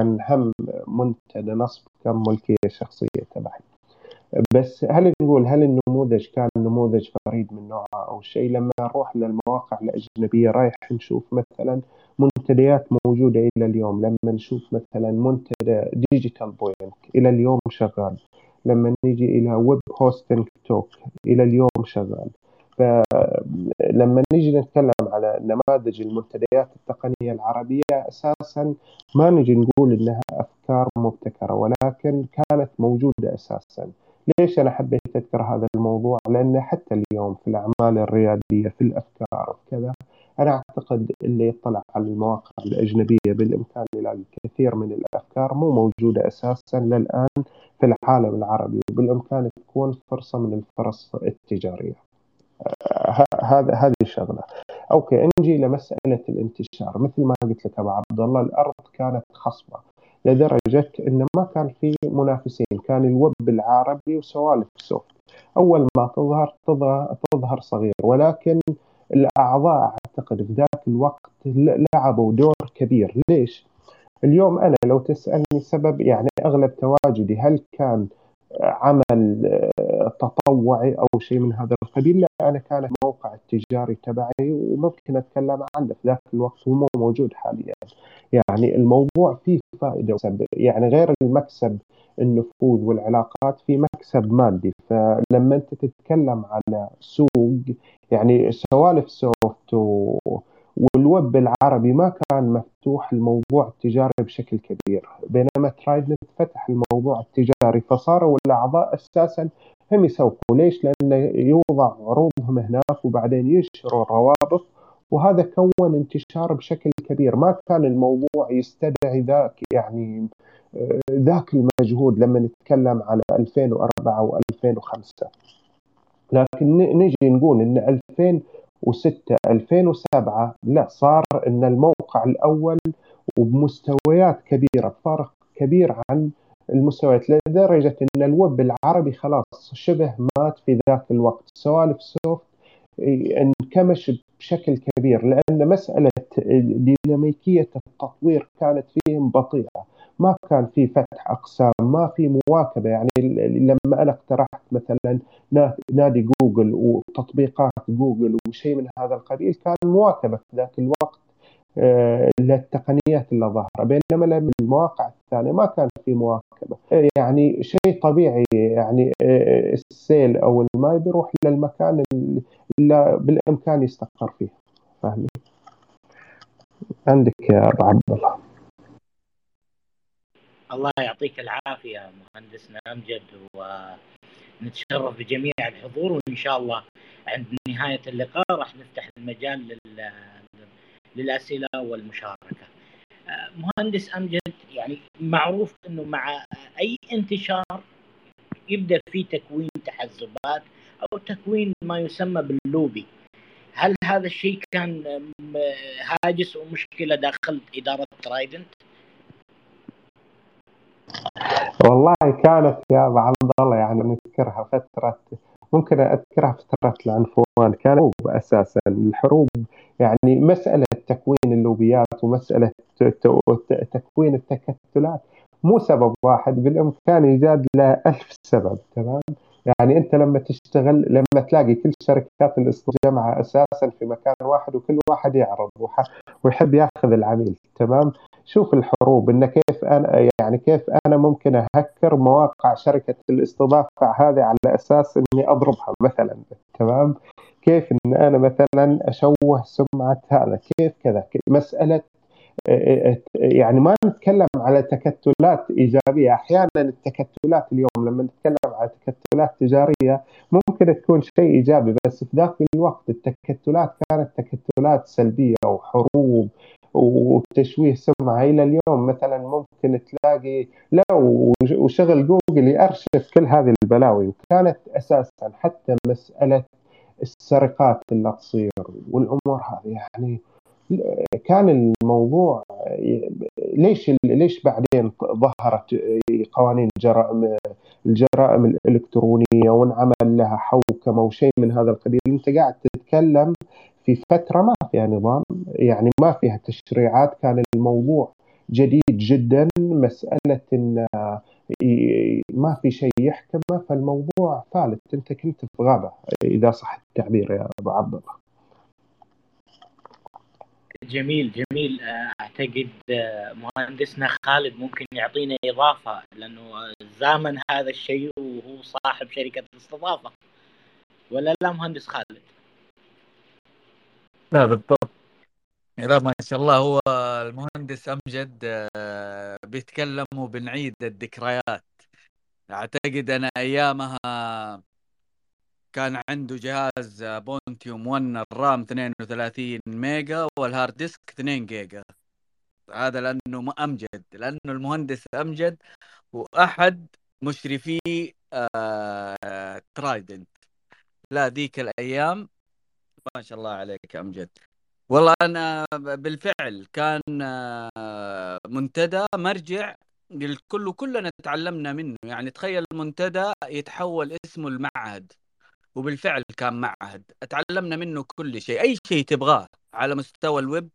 كان هم منتدى نصب كان ملكية شخصية تبعي بس هل نقول هل النموذج كان نموذج فريد من نوعه أو شيء؟ لما نروح للمواقع الأجنبية رايح نشوف مثلا منتديات موجودة إلى اليوم. لما نشوف مثلا منتدى Digital Point إلى اليوم شغال. لما نيجي إلى Web Hosting Talk إلى اليوم شغال. فلما نيجي نتكلم على نماذج المنتديات التقنية العربية أساسا ما نجي نقول إنها أفكار مبتكرة ولكن كانت موجودة أساسا ليش أنا حبيت أذكر هذا الموضوع؟ لأن حتى اليوم في الأعمال الريادية في الأفكار وكذا أنا أعتقد اللي يطلع على المواقع الأجنبية بالإمكان يلاقي كثير من الأفكار مو موجودة أساسا للآن في العالم العربي وبالإمكان تكون فرصة من الفرص التجارية. هذا هذه شغله. okay نجي لمسألة الانتشار. مثل ما قلت لك أبو عبد الله الأرض كانت خصبة لدرجة انه ما كان في منافسين. كان الويب العربي وسوالف سوفت. أول ما تظهر تظهر صغير. ولكن الأعضاء أعتقد في ذاك الوقت لعبوا دور كبير. ليش؟ اليوم أنا لو تسألني سبب يعني أغلب تواجدي هل كان عمل تطوعي أو شيء من هذا القبيل؟ لا. أنا كان الموقع التجاري تبعي وممكن أتكلم عنه في ذاك الوقت هو مو موجود حاليا. يعني الموضوع فيه فائدة وسبب يعني غير المكسب النفوذ والعلاقات في مكسب مادي. فلما أنت تتكلم على سوق يعني سوالف سوفت و... والويب العربي ما كان مفتوح الموضوع التجاري بشكل كبير. بينما Traidnt فتح الموضوع التجاري فصاروا الأعضاء أساسا هم يسوقوا ليش؟ لأنه يوضع عروضهم هناك وبعدين ينشروا الروابط وهذا كون انتشار بشكل كبير ما كان الموضوع يستدعي ذاك يعني ذاك المجهود لما نتكلم على 2004 و2005 لكن نجي نقول إن 2006 2007 لا صار إن الموقع الأول وبمستويات كبيرة بفارق كبير عن المستويات لدرجه إن الويب العربي خلاص شبه مات في ذاك الوقت سوالف سوفت انكمش بشكل كبير لأن مسألة ديناميكيه التطوير كانت فيهم بطيئة. ما كان في فتح أقسام ما في مواكبة. يعني لما أنا اقترحت مثلا نادي جوجل وتطبيقات جوجل وشيء من هذا القبيل كان مواكبة في ذاك الوقت للتقنيات اللي ظاهرة. بينما المواقع الثانية ما كان في مواكبة. يعني شيء طبيعي يعني السيل أو الماي بيروح للمكان اللي بالإمكان يستقر فيه. فاهمني عندك يا أبو عبد الله الله يعطيك العافية مهندسنا امجد ونتشرف بجميع الحضور وإن شاء الله عند نهاية اللقاء راح نفتح المجال لل للأسئلة والمشاركة. مهندس أمجد يعني معروف إنه مع أي انتشار يبدأ في تكوين تحزبات أو تكوين ما يسمى باللوبي. هل هذا الشيء كان هاجس ومشكله داخل إدارة ترايدنت؟ والله كانت يا ابو عبد الله يعني نذكرها فترة ممكن أذكرها فترة العنفوان كان أساسا الحروب يعني مسألة تكوين اللوبيات ومسألة تكوين التكتلات مو سبب واحد بالأمكان إيجاد له ألف سبب تمام؟ يعني أنت لما تشتغل لما تلاقي كل شركات الاستجامة أساسا في مكان واحد وكل واحد يعرض ويحب ياخذ العميل تمام؟ شوف الحروب إن كيف أنا يعني كيف أنا ممكن أهكر مواقع شركة الاستضافة هذه على أساس إني أضربها مثلا تمام؟ كيف إن أنا مثلا أشوه سمعة هذا؟ كيف كذا؟ مسألة يعني ما نتكلم على تكتلات إيجابية. أحيانا التكتلات اليوم لما نتكلم على تكتلات تجارية ممكن تكون شيء إيجابي بس في ذاك الوقت التكتلات كانت تكتلات سلبية وحروب وتشويه سمعة. إلى اليوم مثلا ممكن تلاقي لا وشغل جوجل يأرشف كل هذه البلاوي وكانت أساسا حتى مسألة السرقات اللي تصير والأمور هذه. يعني كان الموضوع ليش ليش بعدين ظهرت قوانين جرائم الجرائم الإلكترونية وانعمل لها حوكمة وشيء من هذا القبيل؟ أنت قاعد تتكلم في فترة ما فيها نظام يعني ما فيها تشريعات كان الموضوع جديد جدا مسألة إن ما في شيء يحكمه فالموضوع فالت أنت كنت في غابة إذا صح التعبير يا أبو عبد الله. جميل جميل. أعتقد مهندسنا خالد ممكن يعطينا إضافة لأنه زامن هذا الشيء وهو صاحب شركة الاستضافة. ولا لا مهندس خالد؟ لا بالضبط. لا ما شاء الله هو المهندس أمجد آه، بيتكلم وبنعيد الذكريات. أعتقد أنا أيامها كان عنده جهاز Pentium 1 ال RAM 32 ميجا وال hard disk 2 جيجا. هذا لأنه أمجد لأنه المهندس أمجد هو احد مشرفي آه Traidnt. لا ذيك الأيام ما شاء الله عليك أمجد. والله أنا بالفعل كان آه، منتدى مرجع للكل وكلنا تعلمنا منه. يعني تخيل المنتدى يتحول اسمه المعهد. وبالفعل كان معهد. تعلمنا منه كل شيء. أي شيء تبغاه على مستوى الويب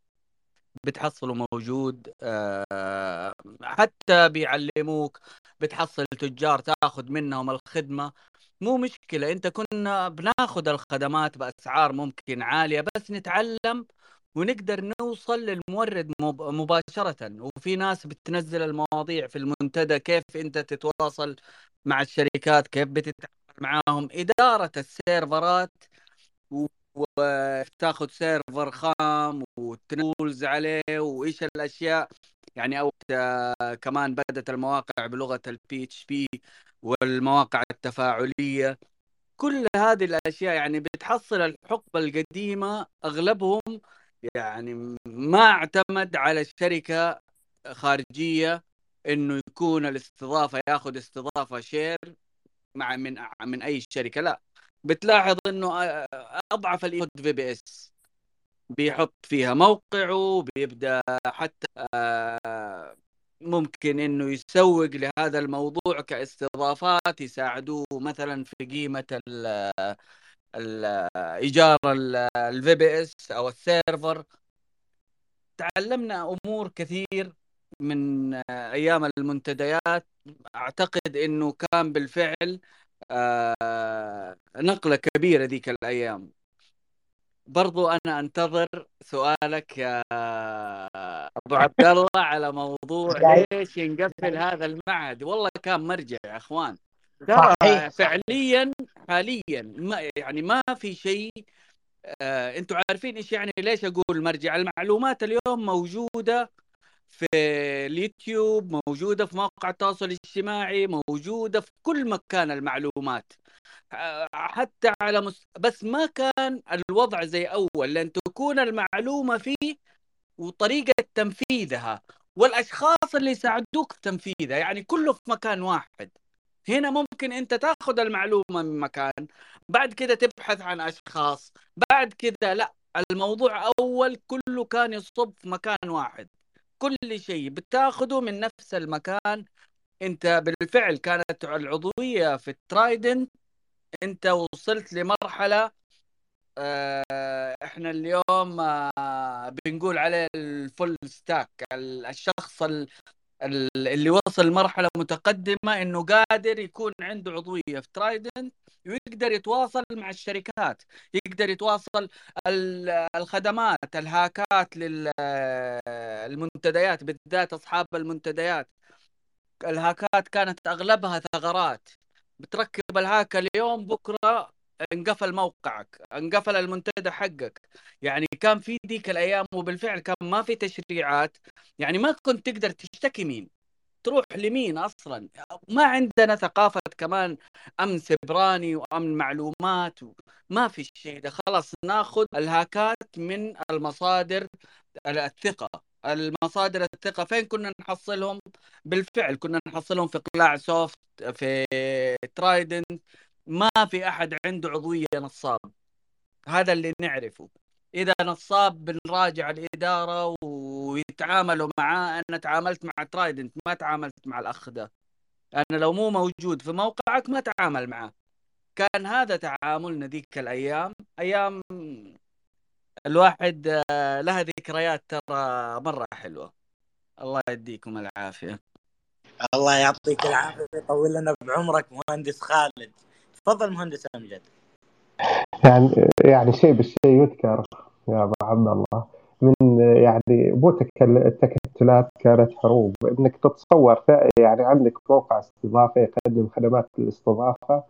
بتحصله موجود. آه، حتى بيعلموك بتحصل تجار تاخذ منهم الخدمة. مو مشكلة. أنت كنا بناخذ الخدمات بأسعار ممكن عالية بس نتعلم ونقدر نوصل للمورد مباشرة. وفي ناس بتنزل المواضيع في المنتدى كيف أنت تتواصل مع الشركات كيف بتتعامل معاهم إدارة السيرفرات وتاخذ server خام وتنزل عليه وإيش الأشياء. يعني أو كمان بدأت المواقع بلغة ال PHP والمواقع التفاعلية. كل هذه الأشياء يعني بتحصل الحقبة القديمة أغلبهم يعني ما اعتمد على الشركة خارجية إنه يكون الاستضافة ياخذ استضافة shared مع من من أي شركة لا. بتلاحظ إنه أضعف الإيمان VPS بيحط فيها موقعه بيبدأ حتى ممكن إنه يسوق لهذا الموضوع كاستضافات يساعدوه مثلا في قيمة إيجار ال VPS أو ال server. تعلمنا أمور كثير. من أيام المنتديات أعتقد إنه كان بالفعل آه، نقلة كبيرة ذيك الأيام. برضو أنا أنتظر سؤالك يا أبو عبد الله على موضوع ليش ينقفل هذا المعهد. والله كان مرجع يا أخوان. ترى فعليا حاليا ما يعني ما في شيء آه أنتم عارفين إيش يعني ليش أقول مرجع؟ المعلومات اليوم موجودة في اليوتيوب موجودة في مواقع التواصل الاجتماعي موجودة في كل مكان المعلومات. آه، حتى على مست... بس ما كان الوضع زي أول لأن تكون المعلومة فيه وطريقة تنفيذها والأشخاص اللي يساعدوك في تنفيذها يعني كله في مكان واحد. هنا ممكن أنت تاخذ المعلومة من مكان بعد كده تبحث عن أشخاص بعد كده لا الموضوع أول كله كان يصب في مكان واحد. كل شيء. بتاخذه من نفس المكان. انت بالفعل كانت العضوية في الترايدنت انت وصلت لمرحلة آه إحنا اليوم آه بنقول عليه ال full stack. الشخص اللي وصل لمرحلة متقدمة إنه قادر يكون عنده عضوية في ترايدنت ويقدر يتواصل مع الشركات يقدر يتواصل الخدمات الهاكات للمنتديات بالذات أصحاب المنتديات. الهاكات كانت أغلبها ثغرات. بتركب الهاك اليوم بكرة انقفل موقعك انقفل المنتدى حقك. يعني كان في ذيك الأيام وبالفعل كان ما في تشريعات يعني ما كنت تقدر تشتكي مين؟ تروح لمين أصلا؟ ما عندنا ثقافة كمان أمن سبراني وأمن معلومات ما في شيء ده. خلاص ناخذ الهاكات من المصادر الثقة. المصادر الثقة فين كنا نحصلهم؟ بالفعل كنا نحصلهم في قلاع سوفت في ترايدنت ما في أحد عنده عضوية نصاب. هذا اللي نعرفه. إذا نصاب بنراجع الإدارة ويتعاملوا معاه أنا تعاملت مع ترايدنت ما تعاملت مع الأخ ده. أنا لو مو موجود في موقعك ما تعامل معاه. كان هذا تعاملنا ذيك الأيام. أيام الواحد آه، لها ذكريات ترى مرة حلوة. الله يديكم العافية. الله يعطيك العافية ويطول لنا بعمرك مهندس خالد. تفضل مهندس أمجد. يعني يعني شيء بالشيء يذكر يا أبو عبد الله. من يعني مو التكتلات كانت حروب. إنك تتصور يعني عندك موقع استضافة يقدم خدمات الاستضافه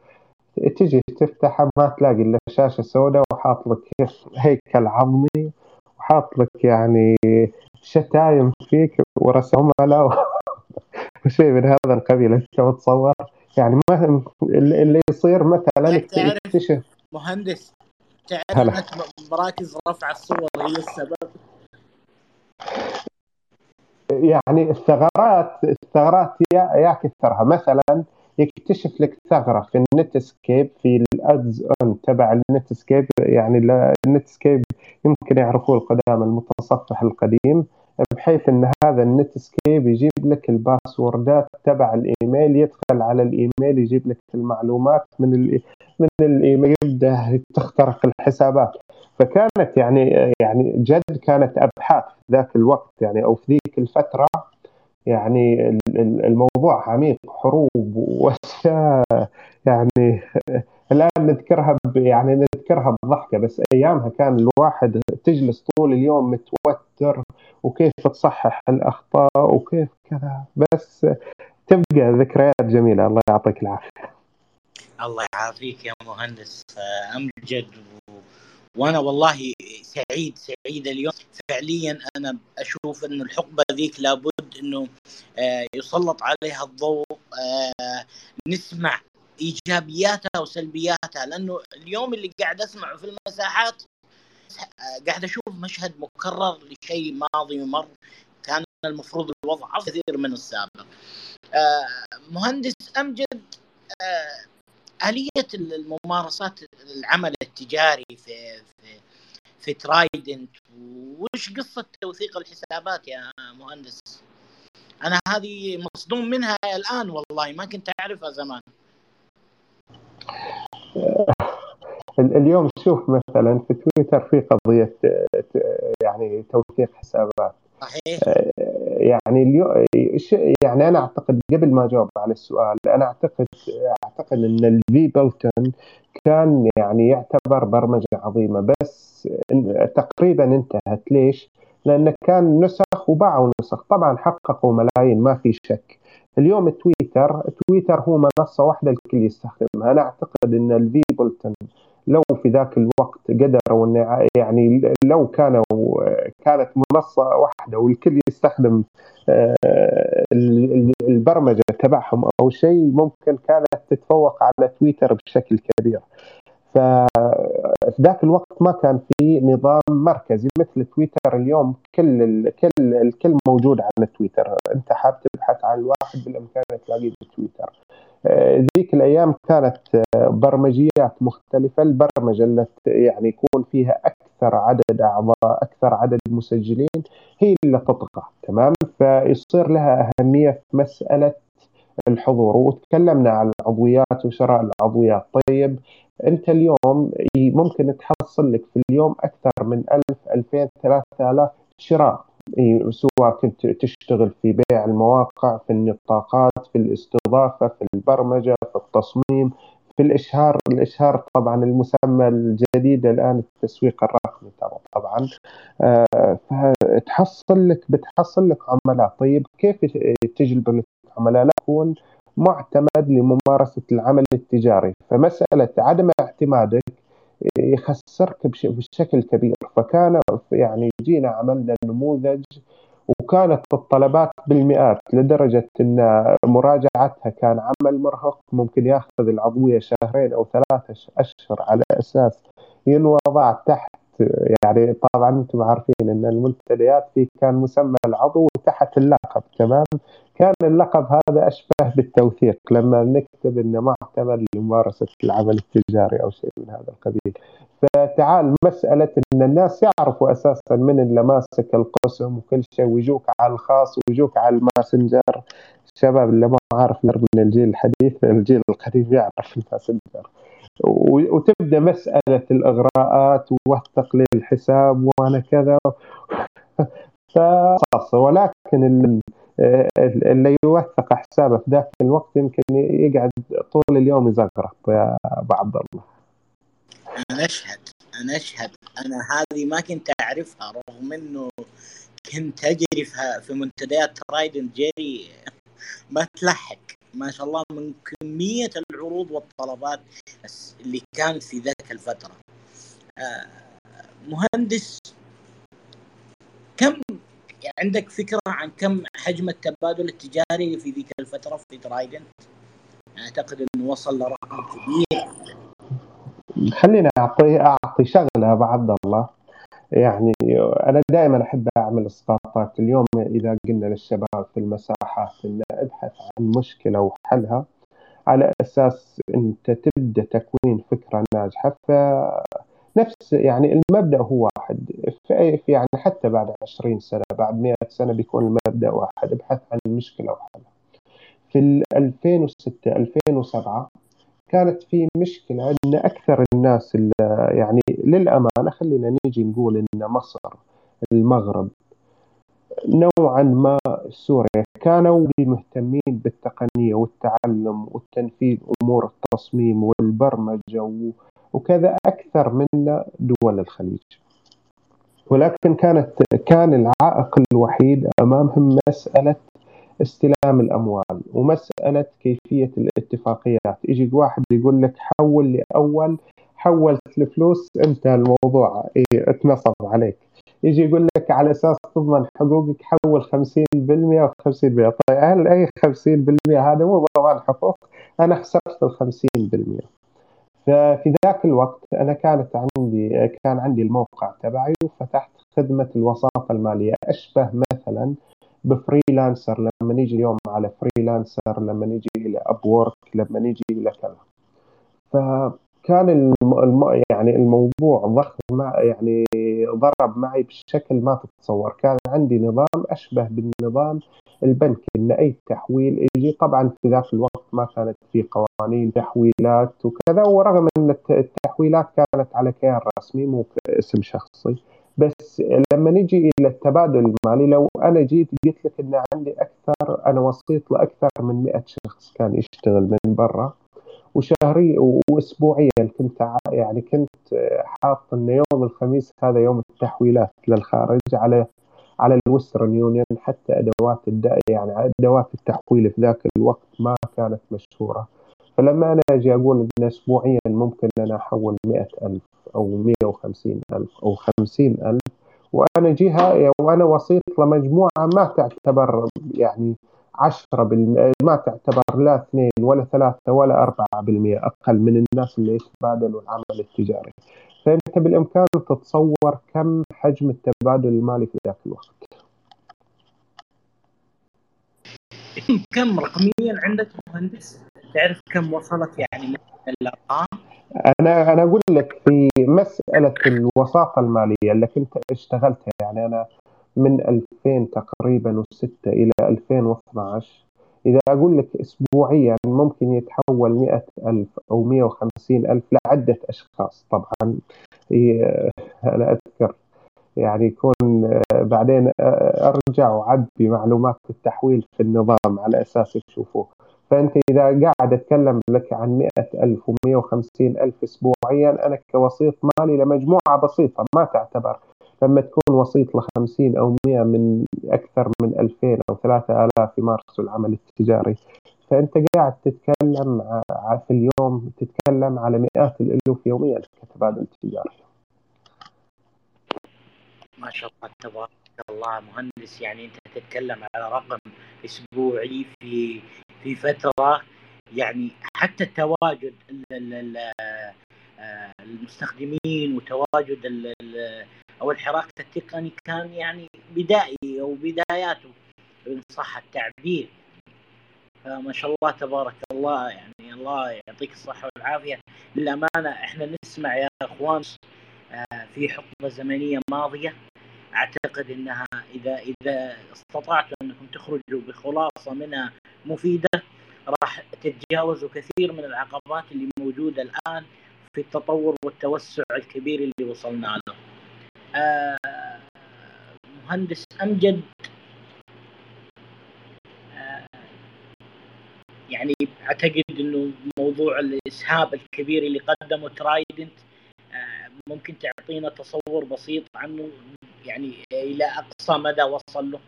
تجي تفتحها ما تلاقي إلا شاشه سوداء وحاط لك هيكل عظمي وحاط لك يعني شتايم فيك ورسم عملاء وشيء من هذا القبيل. أنت متصور يعني ما اللي يصير مثلا تكتشف مهندس تعرف مراكز رفع الصور هي السبب؟ يعني الثغرات الثغرات يا, يا كثرها مثلا يكتشف لك ثغرة في النت سكيب في الأدز اون تبع النت سكيب يعني النت سكيب يمكن يعرفوه القدامى المتصفح القديم. بحيث إن هذا النت سكيب يجيب لك ال passwordات تبع الإيميل يدخل على الإيميل يجيب لك المعلومات من من الإيميل يبدا تخترق الحسابات. فكانت يعني يعني جد كانت أبحاث ذاك الوقت يعني أو في ذيك الفترة يعني الموضوع عميق حروب وأشياء يعني الآن نذكرها يعني نذكرها بضحكة بس أيامها كان الواحد تجلس طول اليوم متوتر وكيف تصحح الأخطاء وكيف كذا. بس تبقى ذكريات جميلة. الله يعطيك العافية. الله يعافيك يا مهندس. امجد وأنا والله سعيد سعيد اليوم. فعليا أنا أشوف إنه الحقبة ذيك لابد إنه آه، يسلط عليها الضوء. آه، نسمع إيجابياتها وسلبياتها لأنه اليوم اللي قاعد أسمعه في المساحات آه، قاعد أشوف مشهد مكرر لشيء ماضي ومر كان المفروض الوضع كثير من السابق مهندس أمجد آلية الممارسات العمل التجاري في في في ترايدنت وش قصة توثيق الحسابات يا مهندس؟ أنا هذه مصدوم منها الآن والله ما كنت أعرفها زمان. اليوم شوف مثلا في تويتر في قضية يعني توثيق حسابات. صحيح. يعني اليو... يعني أنا أعتقد قبل ما أجاوب على السؤال أنا أعتقد أعتقد إن الفي بلتن كان يعني يعتبر برمجة عظيمة بس تقريبا انتهت. ليش؟ لأنه كان نسخ وباعوا نسخ. طبعا حققوا ملايين ما في شك. اليوم تويتر تويتر هو منصة واحدة الكل يستخدمها. أنا أعتقد إن الفي بلتن لو في ذاك الوقت قدروا يعني لو كانوا كانت منصة واحدة والكل يستخدم آه، البرمجة تبعهم أو شيء ممكن كانت تتفوق على تويتر بشكل كبير. ففي ذاك الوقت ما كان في نظام مركزي مثل تويتر اليوم. كل الكل الكل موجود على تويتر. انت حاب تبحث عن الواحد بالامكان تلاقيه بتويتر. ذيك الأيام كانت برمجيات مختلفة. البرمجة التي يعني يكون فيها أكثر عدد أعضاء أكثر عدد مسجلين هي اللي تطغى تمام؟ فيصير لها أهمية في مسألة الحضور وتكلمنا عن العضويات وشراء العضويات. طيب أنت اليوم ممكن تحصل لك في اليوم أكثر من 1000 2000 3000 شراء. سواء كنت تشتغل في بيع المواقع في النطاقات في الاستضافة في البرمجة في التصميم في الإشهار. الإشهار طبعا المسمى الجديد الآن التسويق الرقمي طبعا. آه، فتحصل لك بتحصل لك عملاء. طيب كيف تجلب لك عملاء؟ لا يكون معتمد لممارسة العمل التجاري. فمسألة عدم اعتمادك يخسرك بشكل كبير. فكان يعني جينا عملنا نموذج وكانت الطلبات بالمئات لدرجة أن مراجعتها كان عمل مرهق. ممكن ياخذ العضوية شهرين أو ثلاثة أشهر على أساس ينوضع تحت يعني طبعا أنتم عارفين إن المنتديات في كان مسمى العضو تحت اللقب تمام؟ كان اللقب هذا أشبه بالتوثيق لما نكتب إنه معتمد لممارسة العمل التجاري أو شيء من هذا القبيل. فتعال مسألة إن الناس يعرفوا أساسا من اللي ماسك القسم وكل شيء ويجوك على الخاص ويجوك على الماسنجر. الشباب اللي ما عارف من الجيل الحديث الجيل القديم يعرف الماسنجر. وتبدأ مسألة الإغراءات وتقليل الحساب وأنا كذا. فخلاص ولكن اللي يوثق حسابه في ذاك الوقت يمكن يقعد طول اليوم يزغرط يا أبو عبد الله أنا أشهد أنا أشهد أنا هذه ما كنت أعرفها رغم إنه كنت أجري في منتديات ترايدنت جيري. ما تلحق. ما شاء الله من كمية العروض والطلبات اللي كانت في ذاك الفترة. آه، مهندس كم عندك فكرة عن كم حجم التبادل التجاري في ذيك الفترة في ترايدنت أعتقد إنه وصل لرقم كبير. خليني اعطي أعطي شغلة ابو عبد الله. يعني أنا دائما أحب أعمل اسقاطات اليوم إذا قلنا للشباب في المساحات إن أبحث عن مشكلة وحلها على أساس أنت تبدأ تكوين فكرة ناجحة فنفس يعني المبدأ هو واحد. في يعني حتى بعد 20 سنة بعد 100 سنة بيكون المبدأ واحد. ابحث عن المشكلة وحلها. في 2006 2007 كانت في مشكلة أن أكثر الناس يعني للأمانة خلينا نيجي نقول أن مصر المغرب نوعا ما سوريا كانوا مهتمين بالتقنية والتعلم والتنفيذ أمور التصميم والبرمجة وكذا أكثر من دول الخليج. ولكن كانت كان العائق الوحيد أمامهم مسألة استلام الأموال ومسألة كيفية الاتفاقيات. يجي واحد يقول لك حول لي أول حولت الفلوس انتهى الموضوع. اتنصب عليك. يجي يقول لك على أساس تضمن حقوقك حول 50% و 50% طيب هل أي 50% هذا مو ضمان حقوق؟ أنا حسبت ال 50% ففي ذاك الوقت أنا كانت عندي كان عندي الموقع تبعي وفتحت خدمة الوساطة المالية. أشبه مثلا بفريلانسر لما نيجي اليوم على فريلانسر لما نيجي إلى Upwork لما نيجي إلى كذا. فكان الم... يعني الموضوع ضخم مع يعني ضرب معي بشكل ما تتصور. كان عندي نظام أشبه بالنظام البنكي إن أي تحويل يجي طبعا في ذاك الوقت ما كانت في قوانين تحويلات وكذا ورغم إن التحويلات كانت على كيان رسمي مو اسم شخصي. بس لما نجي إلى التبادل المالي لو أنا جيت قلت لك إن عندي أكثر أنا وسيط لاكثر من 100 شخص كان يشتغل من برا وشهري واسبوعيا كنت يعني كنت حاط ان يوم الخميس هذا يوم التحويلات للخارج على على الوسترن يونيون حتى أدوات يعني أدوات التحويل في ذاك الوقت ما كانت مشهورة. فلما أنا أجي أقول إن اسبوعيا ممكن أنا أحول 100000 أو 150000 أو 50000 وأنا جهة وأنا وسيط لمجموعة ما تعتبر يعني 10 ما تعتبر لا اثنين ولا ثلاثة ولا أربعة بالمئة أقل من الناس اللي يتبادلوا العمل التجاري. فأنت بالإمكان تتصور كم حجم التبادل المالي في ذاك الوقت. كم رقميا عندك مهندس؟ تعرف كم وصلت يعني الأرقام؟ أنا أنا أقول لك في مسألة الوساطة المالية اللي كنت اشتغلتها يعني أنا من 2000 تقريبا و6 إلى 2012 إذا أقول لك اسبوعيا ممكن يتحول 100000 أو 150000 لعدة أشخاص. طبعا أنا أذكر يعني يكون بعدين أرجع وأعبي معلومات التحويل في النظام على أساس تشوفوه فأنت إذا قاعد أتكلم لك عن 100000 و150 ألف اسبوعيا أنا كوسيط مالي لمجموعة بسيطة ما تعتبر. لما تكون وسيط ل 50 أو 100 من أكثر من 2000 أو 3000 يمارسوا العمل التجاري. فأنت قاعد تتكلم في اليوم تتكلم على مئات الألوف يوميا كتبادل تجاري ما شاء الله تبارك الله مهندس يعني أنت تتكلم على رقم أسبوعي في في فترة يعني حتى التواجد آه، المستخدمين وتواجد أو الحراك التقني كان يعني بدائي أو بداياته إن صح التعبير. فما شاء الله تبارك الله يعني الله يعطيك الصحة والعافية. للأمانة إحنا نسمع يا أخوان آه، في حقبة زمنية ماضية. أعتقد إنها اذا إذا استطعتوا أنكم تخرجوا بخلاصة منها مفيدة راح تتجاوزوا كثير من العقبات اللي موجودة الآن في التطور والتوسع الكبير اللي وصلنا له. آه مهندس أمجد آه، يعني أعتقد إنه موضوع الإسهاب الكبير اللي قدمه ترايدنت آه، ممكن تعطينا تصور بسيط عنه يعني إلى أقصى مدى وصل له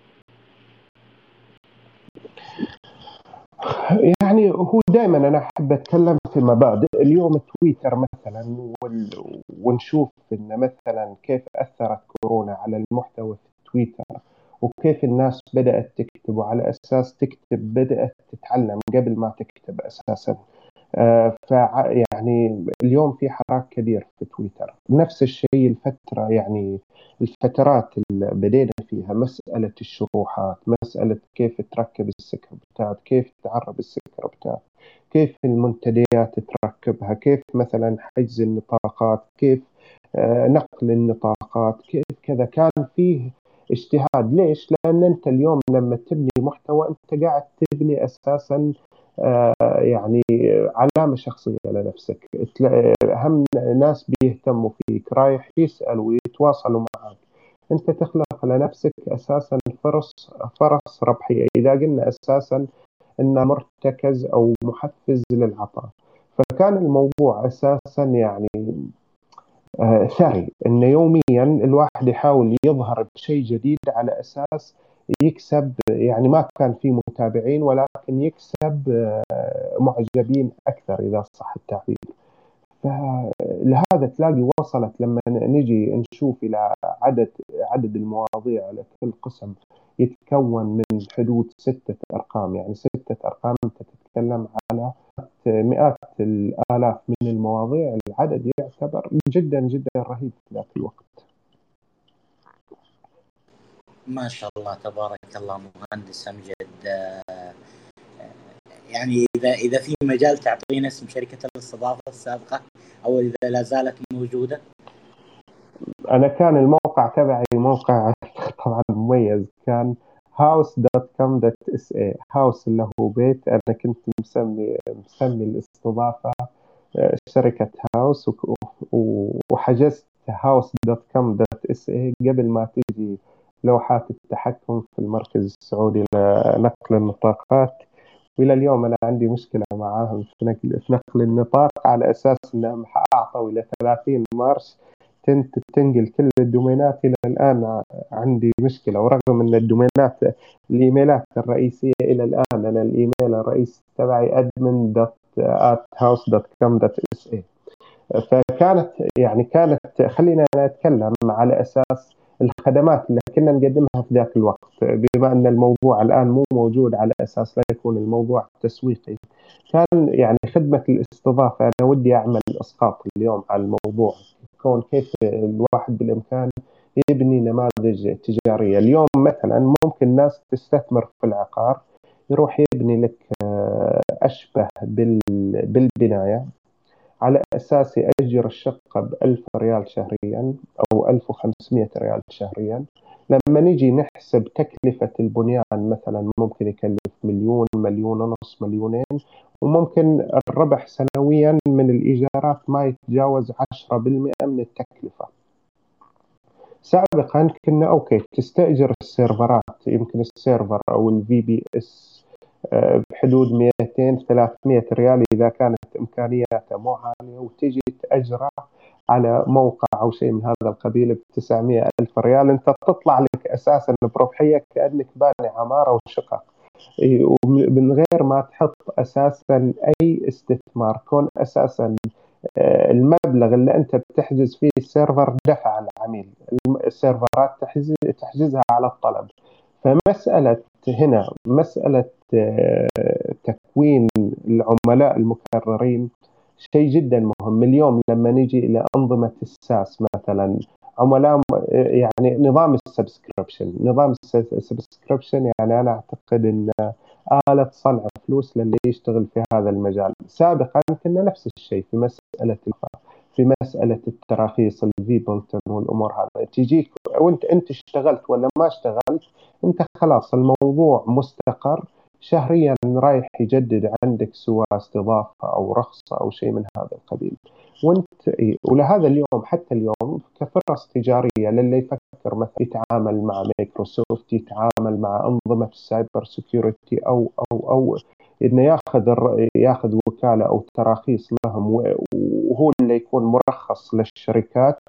يعني هو دائما أنا أحب أتكلم في مبادئ. اليوم تويتر مثلا ونشوف ان مثلا كيف أثرت كورونا على المحتوى في تويتر وكيف الناس بدأت تكتب وعلى أساس تكتب بدأت تتعلم قبل ما تكتب أساسا. آه، فيعني اليوم في حراك كبير في تويتر. نفس الشيء الفترة يعني الفترات اللي بدينا فيها مسألة الشروحات مسألة كيف تركب السكريبتات كيف تعرب السكريبتات كيف المنتديات تركبها كيف مثلا حجز النطاقات كيف آه، نقل النطاقات كيف كذا. كان فيه اجتهاد. ليش؟ لأن أنت اليوم لما تبني محتوى أنت قاعد تبني أساسا آه، يعني علامة شخصية لنفسك. أهم ناس بيهتموا فيك رايح يسأل ويتواصلوا معك. أنت تخلق لنفسك أساسا فرص فرص ربحية. إذا قلنا أساسا أنه مرتكز أو محفز للعطاء فكان الموضوع أساسا يعني آه، ثري أن يوميا الواحد يحاول يظهر بشيء جديد على أساس يكسب يعني ما كان في متابعين ولكن يكسب آه، معجبين أكثر إذا صح التعبير. فلهذا تلاقي وصلت لما نجي نشوف إلى عدد عدد المواضيع على كل قسم يتكون من حدود ستة أرقام. يعني ستة أرقام أنت تتكلم على مئات الآلاف من المواضيع. العدد يعتبر جدا جدا رهيب في ذاك الوقت. ما شاء الله تبارك الله مهندس أمجد. آه، يعني إذا إذا في مجال تعطينا اسم شركة الاستضافة السابقة أو إذا لا زالت موجودة؟ أنا كان الموقع تبعي موقع طبعا مميز كان house dot com dot SA house اللي هو بيت. أنا كنت مسمي مسمي الاستضافة آه، شركة house وحجزت house dot com dot SA قبل ما تجي لوحات التحكم في المركز السعودي لنقل النطاقات. والى اليوم أنا عندي مشكلة معاهم في نقل في نقل النطاق على أساس إنهم اعطوا إلى 30 مارس تنقل كل الدومينات. إلى الآن عندي مشكلة ورغم إن الدومينات الإيميلات الرئيسية إلى الآن أنا الإيميل الرئيسي تبعي admin dot at house dot com dot SA فكانت يعني كانت خلينا نتكلم على أساس الخدمات اللي كنا نقدمها في ذاك الوقت بما أن الموضوع الآن مو موجود على أساس لا يكون الموضوع تسويقي. كان يعني خدمة الاستضافة أنا ودي أعمل إسقاط اليوم على الموضوع. كون كيف الواحد بالإمكان يبني نماذج تجارية. اليوم مثلا ممكن ناس تستثمر في العقار يروح يبني لك آه، أشبه بالبناية. على أساس يأجر الشقة ب 1000 ريال شهريا أو 1500 ريال شهريا. لما نجي نحسب تكلفة البنيان مثلا ممكن يكلف مليون مليون ونص مليونين وممكن الربح سنويا من الإيجارات ما يتجاوز 10% من التكلفة. سابقا كنا okay تستأجر السيرفرات يمكن ال server أو ال VPS بحدود 200 300 ريال إذا كانت إمكانياته مو عالية وتجي تأجره على موقع أو شيء من هذا القبيل ب 900 ألف ريال. أنت تطلع لك أساسا بربحيه كأنك باني عمارة وشقق. من غير ما تحط أساسا أي استثمار كون أساسا آه، المبلغ اللي أنت بتحجز فيه ال server دفع العميل. السيرفرات تحجزها على الطلب. فمسألة هنا مسألة آه، تكوين العملاء المكررين شيء جدا مهم. اليوم لما نيجي إلى أنظمة ال SaaS مثلا عملاء يعني نظام ال subscription. نظام ال subscription يعني أنا أعتقد إن آلة صنع فلوس للي يشتغل في هذا المجال. سابقا كنا نفس الشيء في مسألة في مسألة التراخيص ال vBulletin والأمور هذا. تجيك وانت انت اشتغلت ولا ما اشتغلت انت خلاص الموضوع مستقر. شهريا رايح يجدد عندك سواء استضافة أو رخصة أو شيء من هذا القبيل. وانت ولهذا اليوم حتى اليوم كفرص تجارية للي يفكر مثلا يتعامل مع مايكروسوفت يتعامل مع أنظمة ال cyber security أو أو أو إنه ياخذ ياخذ وكالة أو تراخيص لهم وهو اللي يكون مرخص للشركات.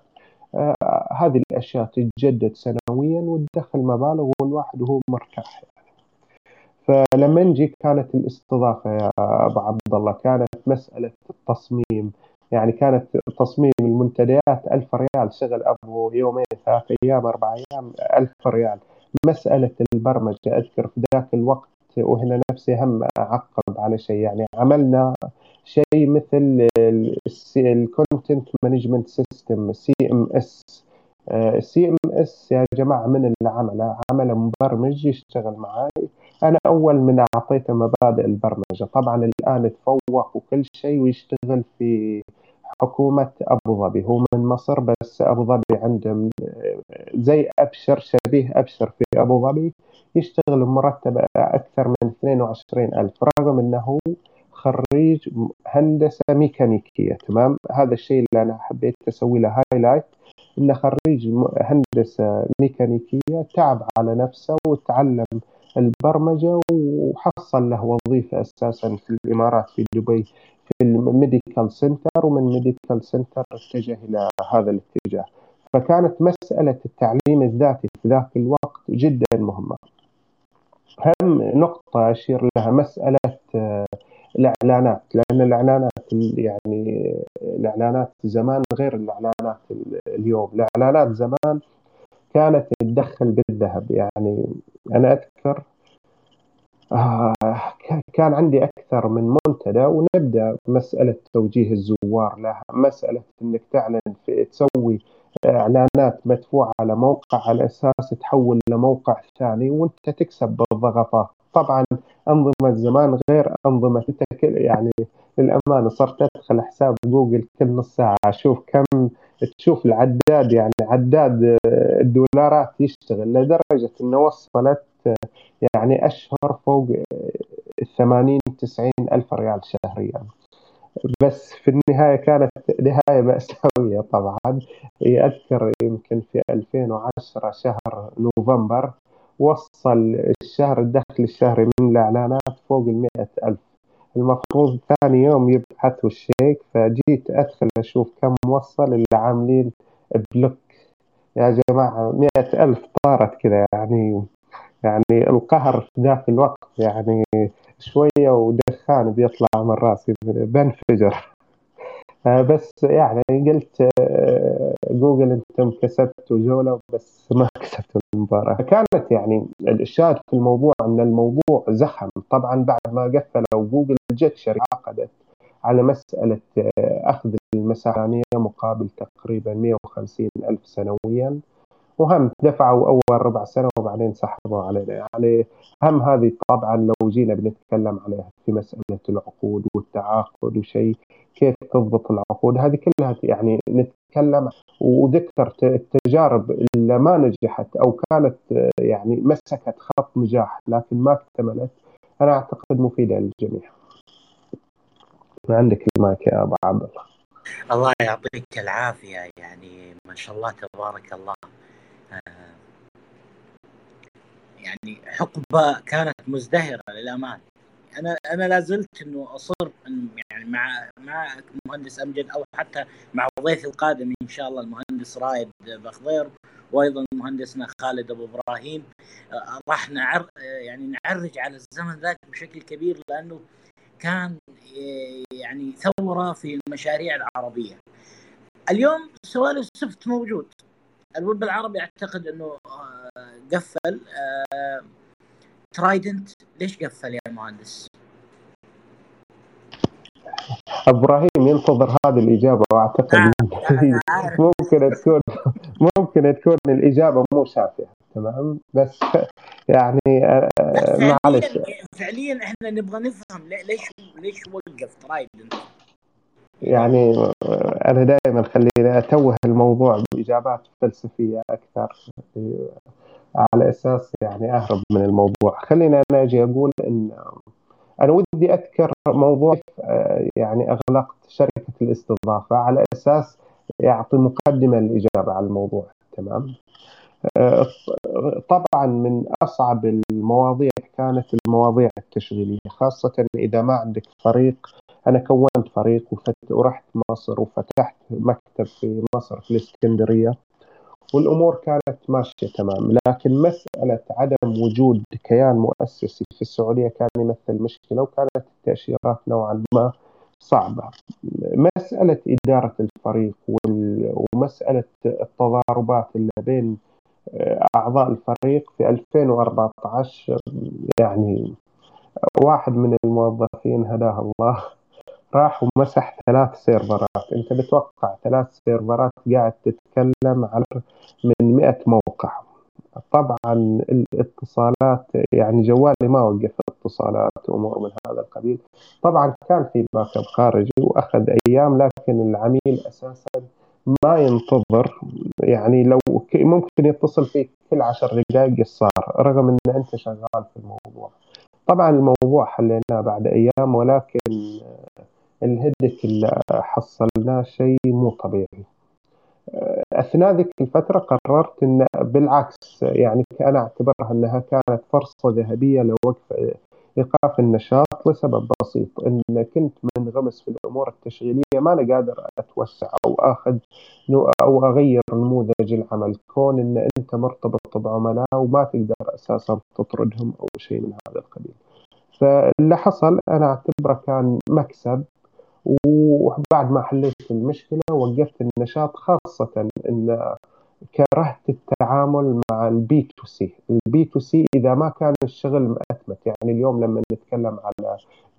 آه هذه الأشياء تتجدد سنويا وتدخل مبالغ والواحد وهو مرتاح. فلما نجي كانت الاستضافة يا أبو عبد الله كانت مسألة التصميم. يعني كانت تصميم المنتديات ألف ريال شغل أبو يومين ثلاث أيام أربع أيام ألف ريال. مسألة البرمجة أذكر في ذاك الوقت وهنا نفسي هم أعقب على شيء. يعني عملنا شيء مثل ال content management system CMS ال CMS يا جماعة من اللي عمله عمله مبرمج يشتغل معي أنا أول من أعطيته مبادئ البرمجة. طبعا الآن تفوق وكل شيء ويشتغل في حكومة أبو ظبي. هو من مصر بس أبو ظبي عنده زي أبشر شبيه أبشر في أبو ظبي يشتغل مرتب أكثر من 22 ألف رغم أنه خريج هندسة ميكانيكية تمام؟ هذا الشيء اللي أنا حبيت أسوي له highlight انه خريج هندسة ميكانيكية تعب على نفسه وتعلم البرمجة وحصل له وظيفة أساسا في الإمارات في دبي في ال medical center ومن medical center اتجه إلى هذا الاتجاه. فكانت مسألة التعليم الذاتي في ذاك الوقت جدا مهمة. هم نقطة أشير لها مسألة الإعلانات لأن الإعلانات يعني الإعلانات زمان غير الإعلانات اليوم. الإعلانات زمان كانت تدخل بالذهب. يعني أنا أذكر آه كان عندي أكثر من منتدى ونبدأ مسألة توجيه الزوار لها. مسألة إنك تعلن في تسوي إعلانات مدفوعة على موقع على أساس تحول لموقع ثاني وأنت تكسب بالضغطات طبعا أنظمة زمان غير أنظمة. يعني للأمانة صرت أدخل حساب جوجل كل نص ساعة أشوف كم تشوف العداد يعني عداد الدولارات يشتغل لدرجة إنه وصلت يعني أشهر فوق 80 90 ألف ريال شهريا. بس في النهاية كانت نهاية مأساوية طبعا. اذكر يمكن في 2010 شهر نوفمبر وصل الشهر الدخل الشهري من الإعلانات فوق المئة ألف. المفروض ثاني يوم يبحثوا الشيك فجيت أدخل أشوف كم وصل اللي عاملين بلوك. يا جماعة مئة ألف طارت كذا يعني يعني القهر في ذاك الوقت يعني شوية ودخان بيطلع من راسي بنفجر. آه، بس يعني قلت آه، جوجل أنتم كسبتوا جولة بس ما كسبتوا المباراة. كانت يعني الشاهد في الموضوع إن الموضوع زخم. طبعا بعد ما قفلوا جوجل جت شركة عقدت على مسألة آه، أخذ المساحه مقابل تقريبا 150 ألف سنويا. وهم دفعوا أول ربع سنة وبعدين سحبوا علينا. يعني هم هذه طبعا لو جينا بنتكلم عليها في مسألة العقود والتعاقد وشيء كيف تضبط العقود؟ هذه كلها يعني نتكلم وذكرت التجارب اللي ما نجحت أو كانت يعني مسكت خط نجاح لكن ما اكتملت. أنا أعتقد مفيدة للجميع. عندك المايك يا أبو عبد الله. الله يعطيك العافية. يعني ما شاء الله تبارك الله. يعني حقبة كانت مزدهرة للأمانة. أنا أنا لا زلت إنه أصر يعني مع مع المهندس أمجد أو حتى مع ضيفي القادم إن شاء الله المهندس رايد بخضير وأيضا مهندسنا خالد أبو إبراهيم. راح نعر يعني نعرج على الزمن ذاك بشكل كبير لأنه كان يعني ثورة في المشاريع العربية. اليوم سوالف سفت موجود. الويب العربي أعتقد إنه آه، قفل. ترايدنت. آه، ليش قفل يا مهندس؟ إبراهيم ينتظر هذه الإجابة وأعتقد آه ممكن تكون ممكن تكون الإجابة مو شافية. تمام؟ بس يعني آه معلش. فعليا إحنا نبغى نفهم ليش ليش وقف ترايدنت؟ يعني أنا دائما خليني أتوه الموضوع بإجابات فلسفية أكثر على أساس يعني أهرب من الموضوع. خلينا أنا أجي أقول إن أنا ودي أذكر موضوع يعني أغلقت شركة الاستضافة على أساس يعطي مقدمة للإجابة على الموضوع. تمام؟ طبعا من أصعب المواضيع كانت المواضيع التشغيلية خاصة إذا ما عندك فريق. أنا كونت فريق ورحت مصر وفتحت مكتب في مصر في الإسكندرية والأمور كانت ماشية تمام. لكن مسألة عدم وجود كيان مؤسسي في السعودية كان يمثل مشكلة وكانت التأشيرات نوعا ما صعبة. مسألة إدارة الفريق ومسألة التضاربات اللي بين أعضاء الفريق في 2014 يعني واحد من الموظفين هداه الله. راح ومسح ثلاث سيرفرات. أنت بتوقع ثلاث سيرفرات قاعد تتكلم على من 100 موقع. طبعا الاتصالات يعني جوالي ما وقف اتصالات وأمور من هذا القبيل. طبعا كان في backup خارجي وأخذ أيام لكن العميل أساسا ما ينتظر. يعني لو ممكن يتصل فيك كل عشر دقائق صار رغم إن أنت شغال في الموضوع. طبعا الموضوع حليناه بعد أيام ولكن الهدك اللي حصلناه شيء مو طبيعي. أثناء ذيك الفترة قررت إن بالعكس يعني أنا أعتبرها إنها كانت فرصة ذهبية لوقف إيقاف النشاط لسبب بسيط إن كنت منغمس في الأمور التشغيلية ما أنا قادر أتوسع أو آخذ أو أغير نموذج العمل كون إن أنت مرتبط بعملاء وما تقدر أساسا تطردهم أو شيء من هذا القبيل. فاللي حصل أنا أعتبره كان مكسب وبعد ما حليت المشكلة وقفت النشاط خاصة إن كرهت التعامل مع ال B to C. ال B to C إذا ما كان الشغل مأتمت يعني اليوم لما نتكلم على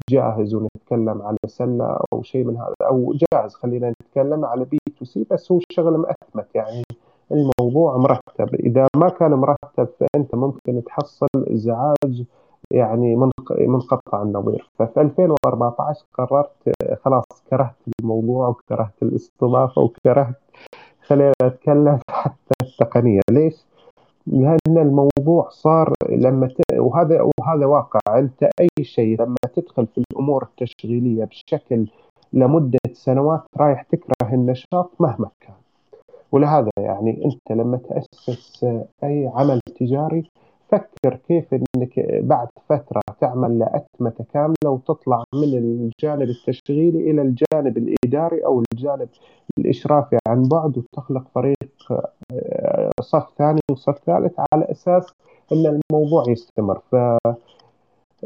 جاهز ونتكلم على سلة أو شيء من هذا أو جاهز خلينا نتكلم على B to C بس هو الشغل مأتمت يعني الموضوع مرتب. إذا ما كان مرتب فأنت ممكن تحصل إزعاج يعني منقطع النظير. ففي 2014 قررت خلاص كرهت الموضوع وكرهت الاستضافة وكرهت خلينا نتكلم حتى التقنية. ليش؟ لأن الموضوع صار لما ت... وهذا وهذا واقع. أنت أي شيء لما تدخل في الأمور التشغيلية بشكل لمدة سنوات رايح تكره النشاط مهما كان. ولهذا يعني أنت لما تأسس أي عمل تجاري فكر كيف إنك بعد فترة تعمل لأتمة كاملة وتطلع من الجانب التشغيلي إلى الجانب الإداري أو الجانب الإشرافي عن بعد وتخلق فريق آه، صف ثاني وصف ثالث على أساس إن الموضوع يستمر. ف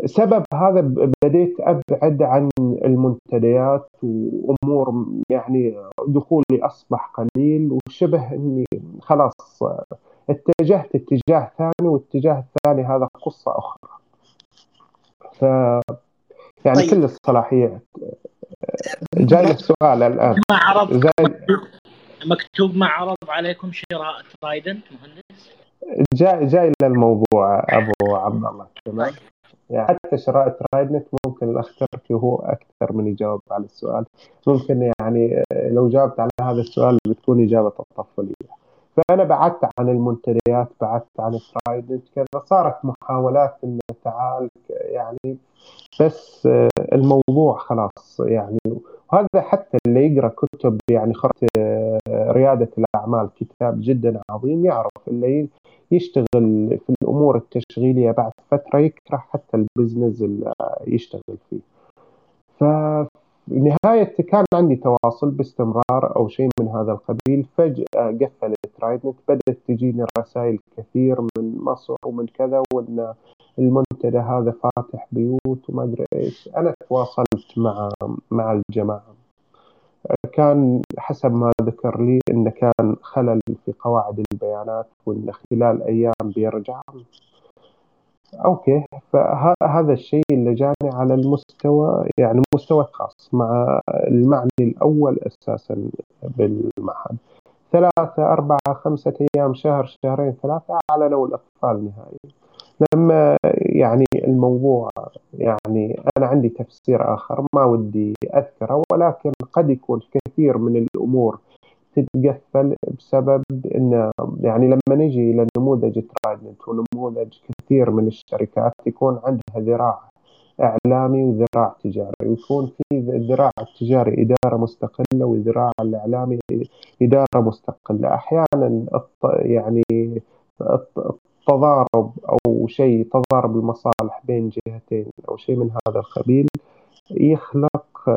سبب هذا بديت أبعد عن المنتديات وأمور يعني دخولي أصبح قليل وشبه إني خلاص اتجهت اتجاه ثاني والاتجاه الثاني هذا قصة أخرى. ف يعني طيب. كل الصلاحيات جاي السؤال الآن. ما عرض جاي... مكتوب ما عرض عليكم شراء ترايدنت مهندس؟ جاي جاي للموضوع أبو عبد الله. تمام؟ طيب. يعني حتى شراء ترايدنت ممكن الاخ تركي هو أكثر من يجاوب على السؤال. ممكن يعني لو جاوبت على هذا السؤال بتكون إجابة الطفوليه فأنا بعدت عن المنتديات بعدت عن ترايدنت كذا صارت محاولات ان تعال يعني بس الموضوع خلاص يعني. وهذا حتى اللي يقرأ كتب يعني خط ريادة الأعمال كتاب جدا عظيم يعرف اللي يشتغل في الأمور التشغيلية بعد فترة يكره حتى البزنس اللي يشتغل فيه. نهاية كان عندي تواصل باستمرار أو شيء من هذا القبيل. فجأة قفلت ترايدنت بدأت تجيني رسائل كثير من مصر ومن كذا وأن المنتدى هذا فاتح بيوت وما أدري إيش. أنا تواصلت مع مع الجماعة. كان حسب ما ذكر لي أنه كان خلل في قواعد البيانات وأن خلال أيام بيرجع. أوكي. فهذا الشيء اللي جاني على المستوى يعني مستوى خاص مع المعني الأول أساسا بالمعهد. ثلاثة أربعة خمسة أيام شهر شهرين ثلاثة أعلنوا الإقفال نهائي. لما يعني الموضوع يعني أنا عندي تفسير آخر ما ودي أذكره ولكن قد يكون كثير من الأمور تتقفل بسبب إن يعني لما نجي إلى نموذج ترايدنت ونموذج كثير من الشركات يكون عندها ذراع إعلامي وذراع تجاري ويكون في الذراع التجاري إدارة مستقلة والذراع الإعلامي إدارة مستقلة. أحيانا يعني التضارب أو شيء تضارب المصالح بين جهتين أو شيء من هذا القبيل يخلق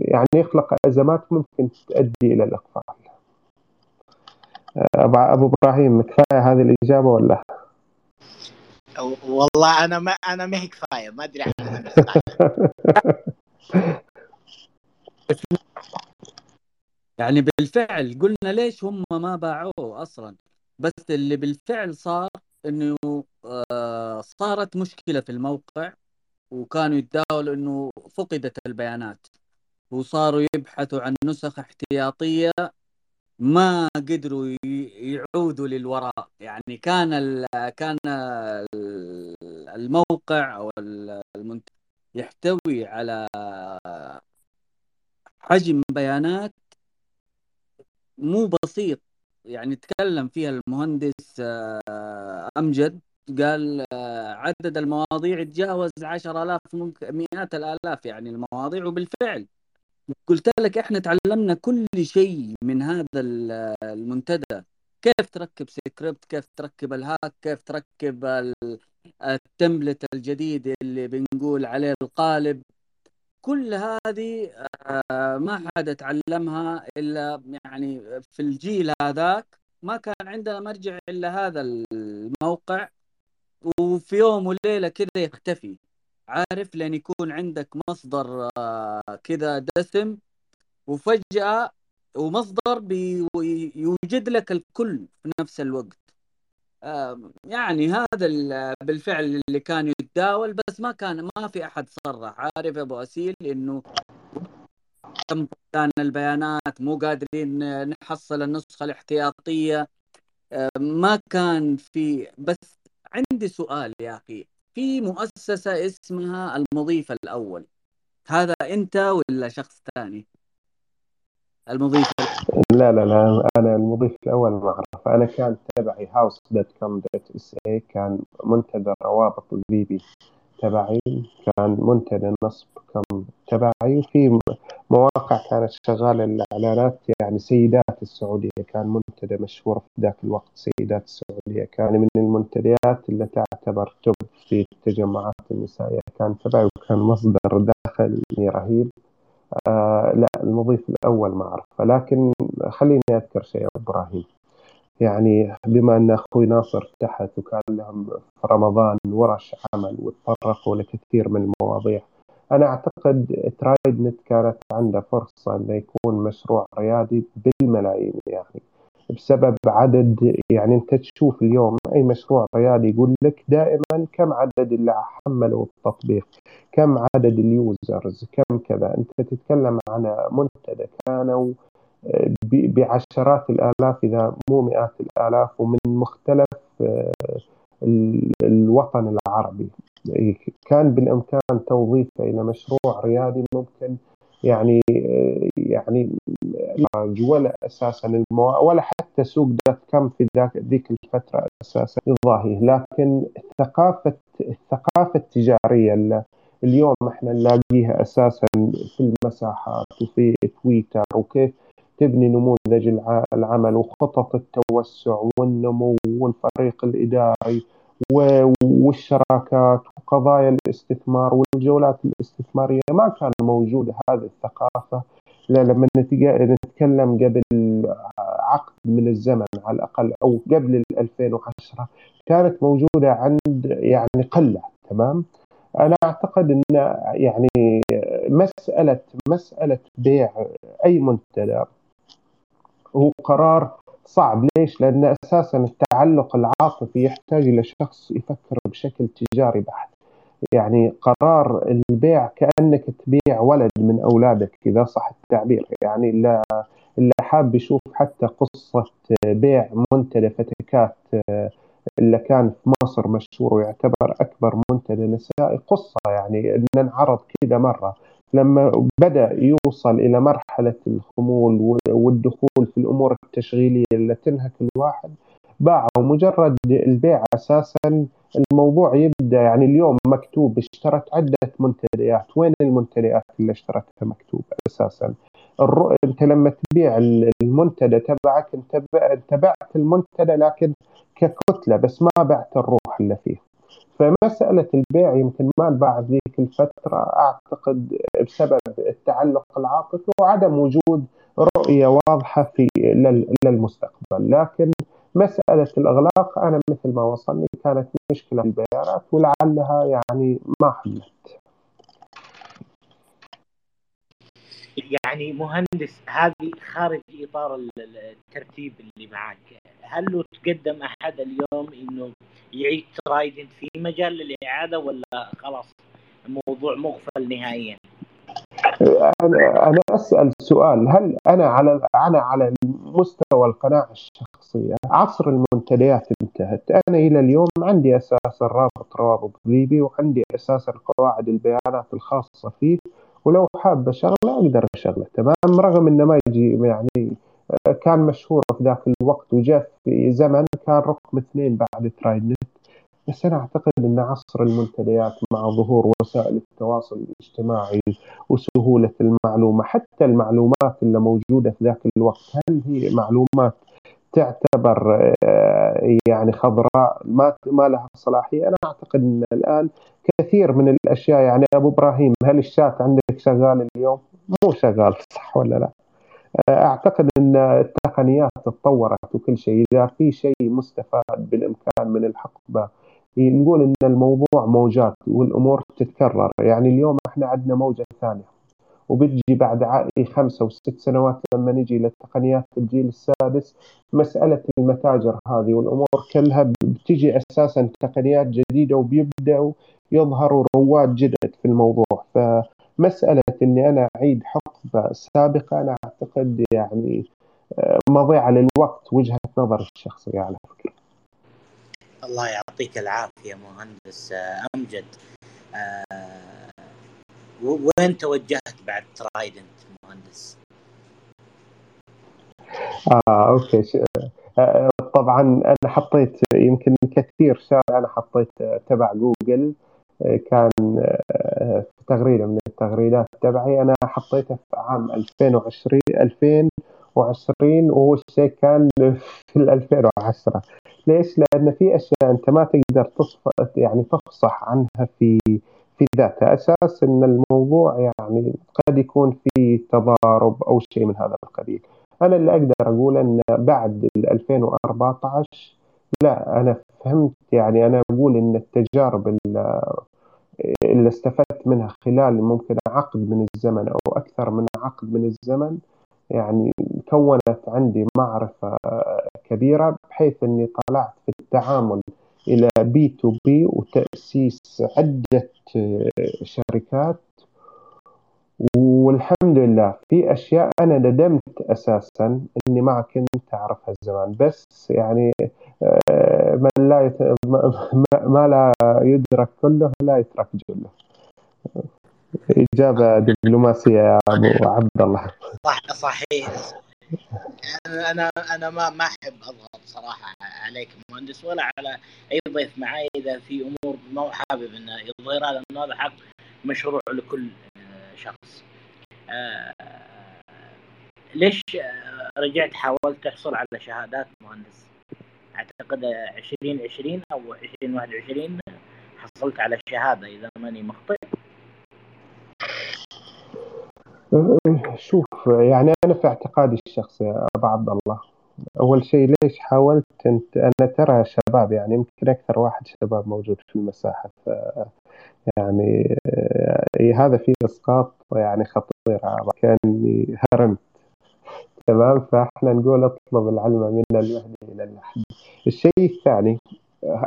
يعني يخلق أزمات ممكن تؤدي إلى الإقفال. أبو إبراهيم كفاية هذه الإجابة ولا؟ والله أنا ما أنا ما هي كفاية ما أدري عنها يعني بالفعل قلنا ليش هم ما باعوه أصلا بس اللي بالفعل صار إنه آه، صارت مشكلة في الموقع وكانوا يتداولوا إنه فقدت البيانات وصاروا يبحثوا عن نسخ احتياطية ما قدروا يعودوا للوراء. يعني كان كان الموقع أو المنتج يحتوي على حجم بيانات مو بسيط. يعني تكلم فيها المهندس آه، أمجد قال آه، عدد المواضيع تجاوز 10000 ممكن مئات الآلاف يعني المواضيع وبالفعل قلت لك إحنا تعلمنا كل شيء من هذا المنتدى. كيف تركب سكريبت كيف تركب الهاك كيف تركب التمبلت الجديد اللي بنقول عليه القالب. كل هذه آه، ما حدا تعلمها إلا يعني في الجيل هذاك. ما كان عندنا مرجع إلا هذا الموقع. وفي يوم وليلة كذا يختفي. عارف لين يكون عندك مصدر آه، كذا دسم وفجأة ومصدر بيوجد لك الكل في نفس الوقت. يعني هذا بالفعل اللي كان يتداول بس ما كان ما في أحد صرح. عارف أبو أسيل إنه تم فقدان البيانات مو قادرين نحصل النسخة الاحتياطية. ما كان في بس عندي سؤال يا أخي. في مؤسسة اسمها المضيف الأول. هذا أنت ولا شخص ثاني؟ المضيف لا لا لا أنا المضيف الأول ما أعرف. أنا كان تبعي هاوس dot com dot SA كان منتدى روابط ال BB تبعي كان منتدى نصب كم تبعي وفي مواقع كانت شغالة الإعلانات يعني سيدات السعودية كان منتدى مشهور في ذاك الوقت سيدات السعودية. كان من المنتديات اللي تعتبر توب في التجمعات النسائية. كان تبعي وكان مصدر دخل رهيب. آه لا المضيف الأول ما أعرفه لكن خليني أذكر شيء إبراهيم. يعني بما أن أخوي ناصر تحت وكان لهم في رمضان ورش عمل وتطرقوا لكثير من المواضيع أنا أعتقد ترايد نت كانت عنده فرصة أنه يكون مشروع ريادي بالملايين يعني بسبب عدد يعني أنت تشوف اليوم أي مشروع ريادي يقول لك دائما كم عدد اللي حملوا التطبيق كم عدد اليوزرز كم كذا. أنت تتكلم عن منتدى كانوا بعشرات الآلاف إذا مو مئات الآلاف ومن مختلف آه، الوطن العربي. كان بالإمكان توظيفه إلى مشروع ريادي ممكن يعني يعني ولا أساسا. ولا حتى سوق دوت كم في ذاك ذيك الفترة أساسا يضاهيه لكن ثقافه الثقافة التجارية اليوم إحنا نلاقيها أساسا في المساحات وفي تويتر وكيف تبني نموذج العمل وخطط التوسع والنمو والفريق الإداري والشراكات وقضايا الاستثمار والجولات الاستثمارية. ما كان موجودة هذه الثقافة لما نتكلم قبل عقد من الزمن على الأقل أو قبل 2010 كانت موجودة عند يعني قلة تمام؟ أنا أعتقد إن يعني مساله مسألة بيع أي منتدى هو قرار صعب. ليش؟ لأن أساسا التعلق العاطفي يحتاج إلى شخص يفكر بشكل تجاري بحت. يعني قرار البيع كأنك تبيع ولد من أولادك إذا صح التعبير. يعني اللي, اللي حاب يشوف حتى قصة بيع منتدى فتكات اللي كان في مصر مشهور ويعتبر أكبر منتدى نسائي قصة يعني إن انعرض كذا مرة. لما بدأ يوصل إلى مرحلة الخمول والدخول في الأمور التشغيلية اللي تنهك الواحد باعوا مجرد البيع أساسا. الموضوع يبدأ يعني اليوم مكتوب اشترت عدة منتديات. وين المنتديات اللي اشترتها مكتوب أساسا؟ الرو... أنت لما تبيع المنتدى تبعك انت انت بعت المنتدى لكن ككتلة بس ما بعت الروح اللي فيه. فمسألة البيع يمكن ما انباع ذيك الفترة أعتقد بسبب التعلق العاطفي وعدم وجود رؤية واضحة في للمستقبل. لكن مسألة الإغلاق أنا مثل ما وصلني كانت مشكلة البيانات ولعلها يعني ما حلت. يعني مهندس هذه خارج إطار الترتيب اللي معك. هل لو تقدم أحد اليوم إنه يعيد ترايدنت في مجال الإعادة ولا خلاص الموضوع مغفل نهائيا؟ أنا أنا أسأل سؤال. هل أنا على أنا على مستوى القناعة الشخصية؟ عصر المنتديات انتهت. أنا إلى اليوم عندي أساسا رابط روابط ذيبي وعندي أساسا قواعد البيانات الخاصة فيه. ولو حاب اشغله أقدر أشغله. تمام؟ رغم إنه ما يجي يعني كان مشهور في ذاك الوقت وجاء في زمن كان رقم اثنين بعد ترايد نت بس أنا أعتقد إن عصر المنتديات مع ظهور وسائل التواصل الاجتماعي وسهولة المعلومة حتى المعلومات اللي موجودة في ذاك الوقت هل هي معلومات تعتبر آه، يعني خضراء ما ما لها صلاحية أنا أعتقد إن الآن كثير من الأشياء يعني أبو إبراهيم هل الشات عندك شغال اليوم؟ مو شغال صح ولا لا؟ أعتقد إن التقنيات تطورت وكل شيء. إذا في شيء مستفاد بالإمكان من الحقبة نقول إن الموضوع موجات والأمور تتكرر. يعني اليوم إحنا عندنا موجة ثانية وبتجي بعد خمسة وست سنوات لما نجي للتقنيات الجيل السادس مسألة المتاجر هذه والأمور كلها بتجي أساسا تقنيات جديدة وبيبدأوا يظهروا رواد جدد في الموضوع. فمسألة أني أنا أعيد حقبة سابقة أنا أعتقد يعني آه، مضيعة للوقت وجهة نظري الشخصية على فكرة. الله يعطيك العافية مهندس آه، أمجد. آه، وين توجهت بعد ترايدنت مهندس؟ آه okay. آه طبعا أنا حطيت يمكن كثير شاب أنا حطيت تبع جوجل كان تغريدة من التغريدات تبعي. أنا حطيته في عام 2020 2020 وهو الشيء كان في 2010 ليش؟ لأن في أشياء أنت ما تقدر تصف يعني تفصح عنها في في ذاتها. أساس أن الموضوع يعني قد يكون في تضارب أو شيء من هذا القبيل. أنا اللي أقدر أقول أن بعد 2014 لا أنا فهمت يعني أنا أقول أن التجارب اللي استفدت منها خلال ممكن عقد من الزمن أو أكثر من عقد من الزمن يعني كونت عندي معرفة كبيرة بحيث أني طلعت في التعامل إلى B to B وتأسيس عدة شركات والحمد لله في أشياء أنا ندمت أساسا إني ما كنت أعرفها زمان. بس يعني آه، من لا يت... ما لا يدرك كله لا يترك جله. إجابة دبلوماسية يا أبو عبد الله صح صحيح. أنا أنا ما ما أحب أضغط صراحة عليك مهندس ولا على أي ضيف معي إذا في أمور ما هو حابب انه يظهرها لأنه هذا حق مشروع لكل آه، شخص. آه، ليش رجعت حاولت تحصل على شهادات مهندس؟ أعتقد 2020 أو 2021 حصلت على شهادة إذا ماني مخطئ. شوف يعني أنا في اعتقادي الشخصي يا أبو عبد الله أول شيء ليش حاولت أنت أنا ترى شباب يعني يمكن أكثر واحد شباب موجود في المساحة ف يعني هذا فيه إسقاط يعني خطير كأني هرمت. تمام؟ فاحنا نقول اطلب العلم من المهدي إلى اللحد الشيء الثاني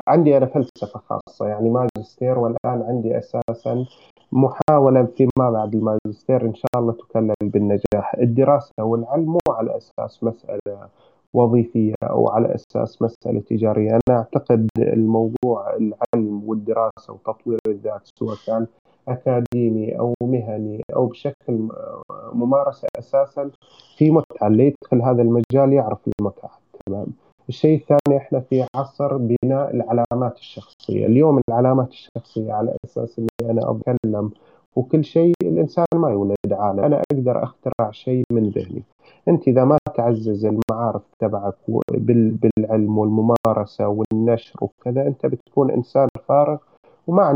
عندي أنا فلسفة خاصة. يعني ماجستير والآن عندي أساسا محاولة فيما بعد الماجستير. إن شاء الله تكلل بالنجاح. الدراسة والعلم مو على أساس مسألة وظيفية أو على أساس مسألة تجارية. أنا أعتقد الموضوع العلم والدراسة وتطوير الذات سواء كان أكاديمي أو مهني أو بشكل ممارسة أساسا في متعة. اللي يدخل هذا المجال يعرف المتعة. تمام. الشيء الثاني إحنا في عصر بناء العلامات الشخصية. اليوم العلامات الشخصية على أساس إني أنا أتكلم وكل شيء الإنسان ما يولد عالم. أنا أقدر أخترع شيء من ذهني. أنت إذا ما تعزز المعارف تبعك بالعلم والممارسة والنشر وكذا أنت بتكون إنسان فارغ وما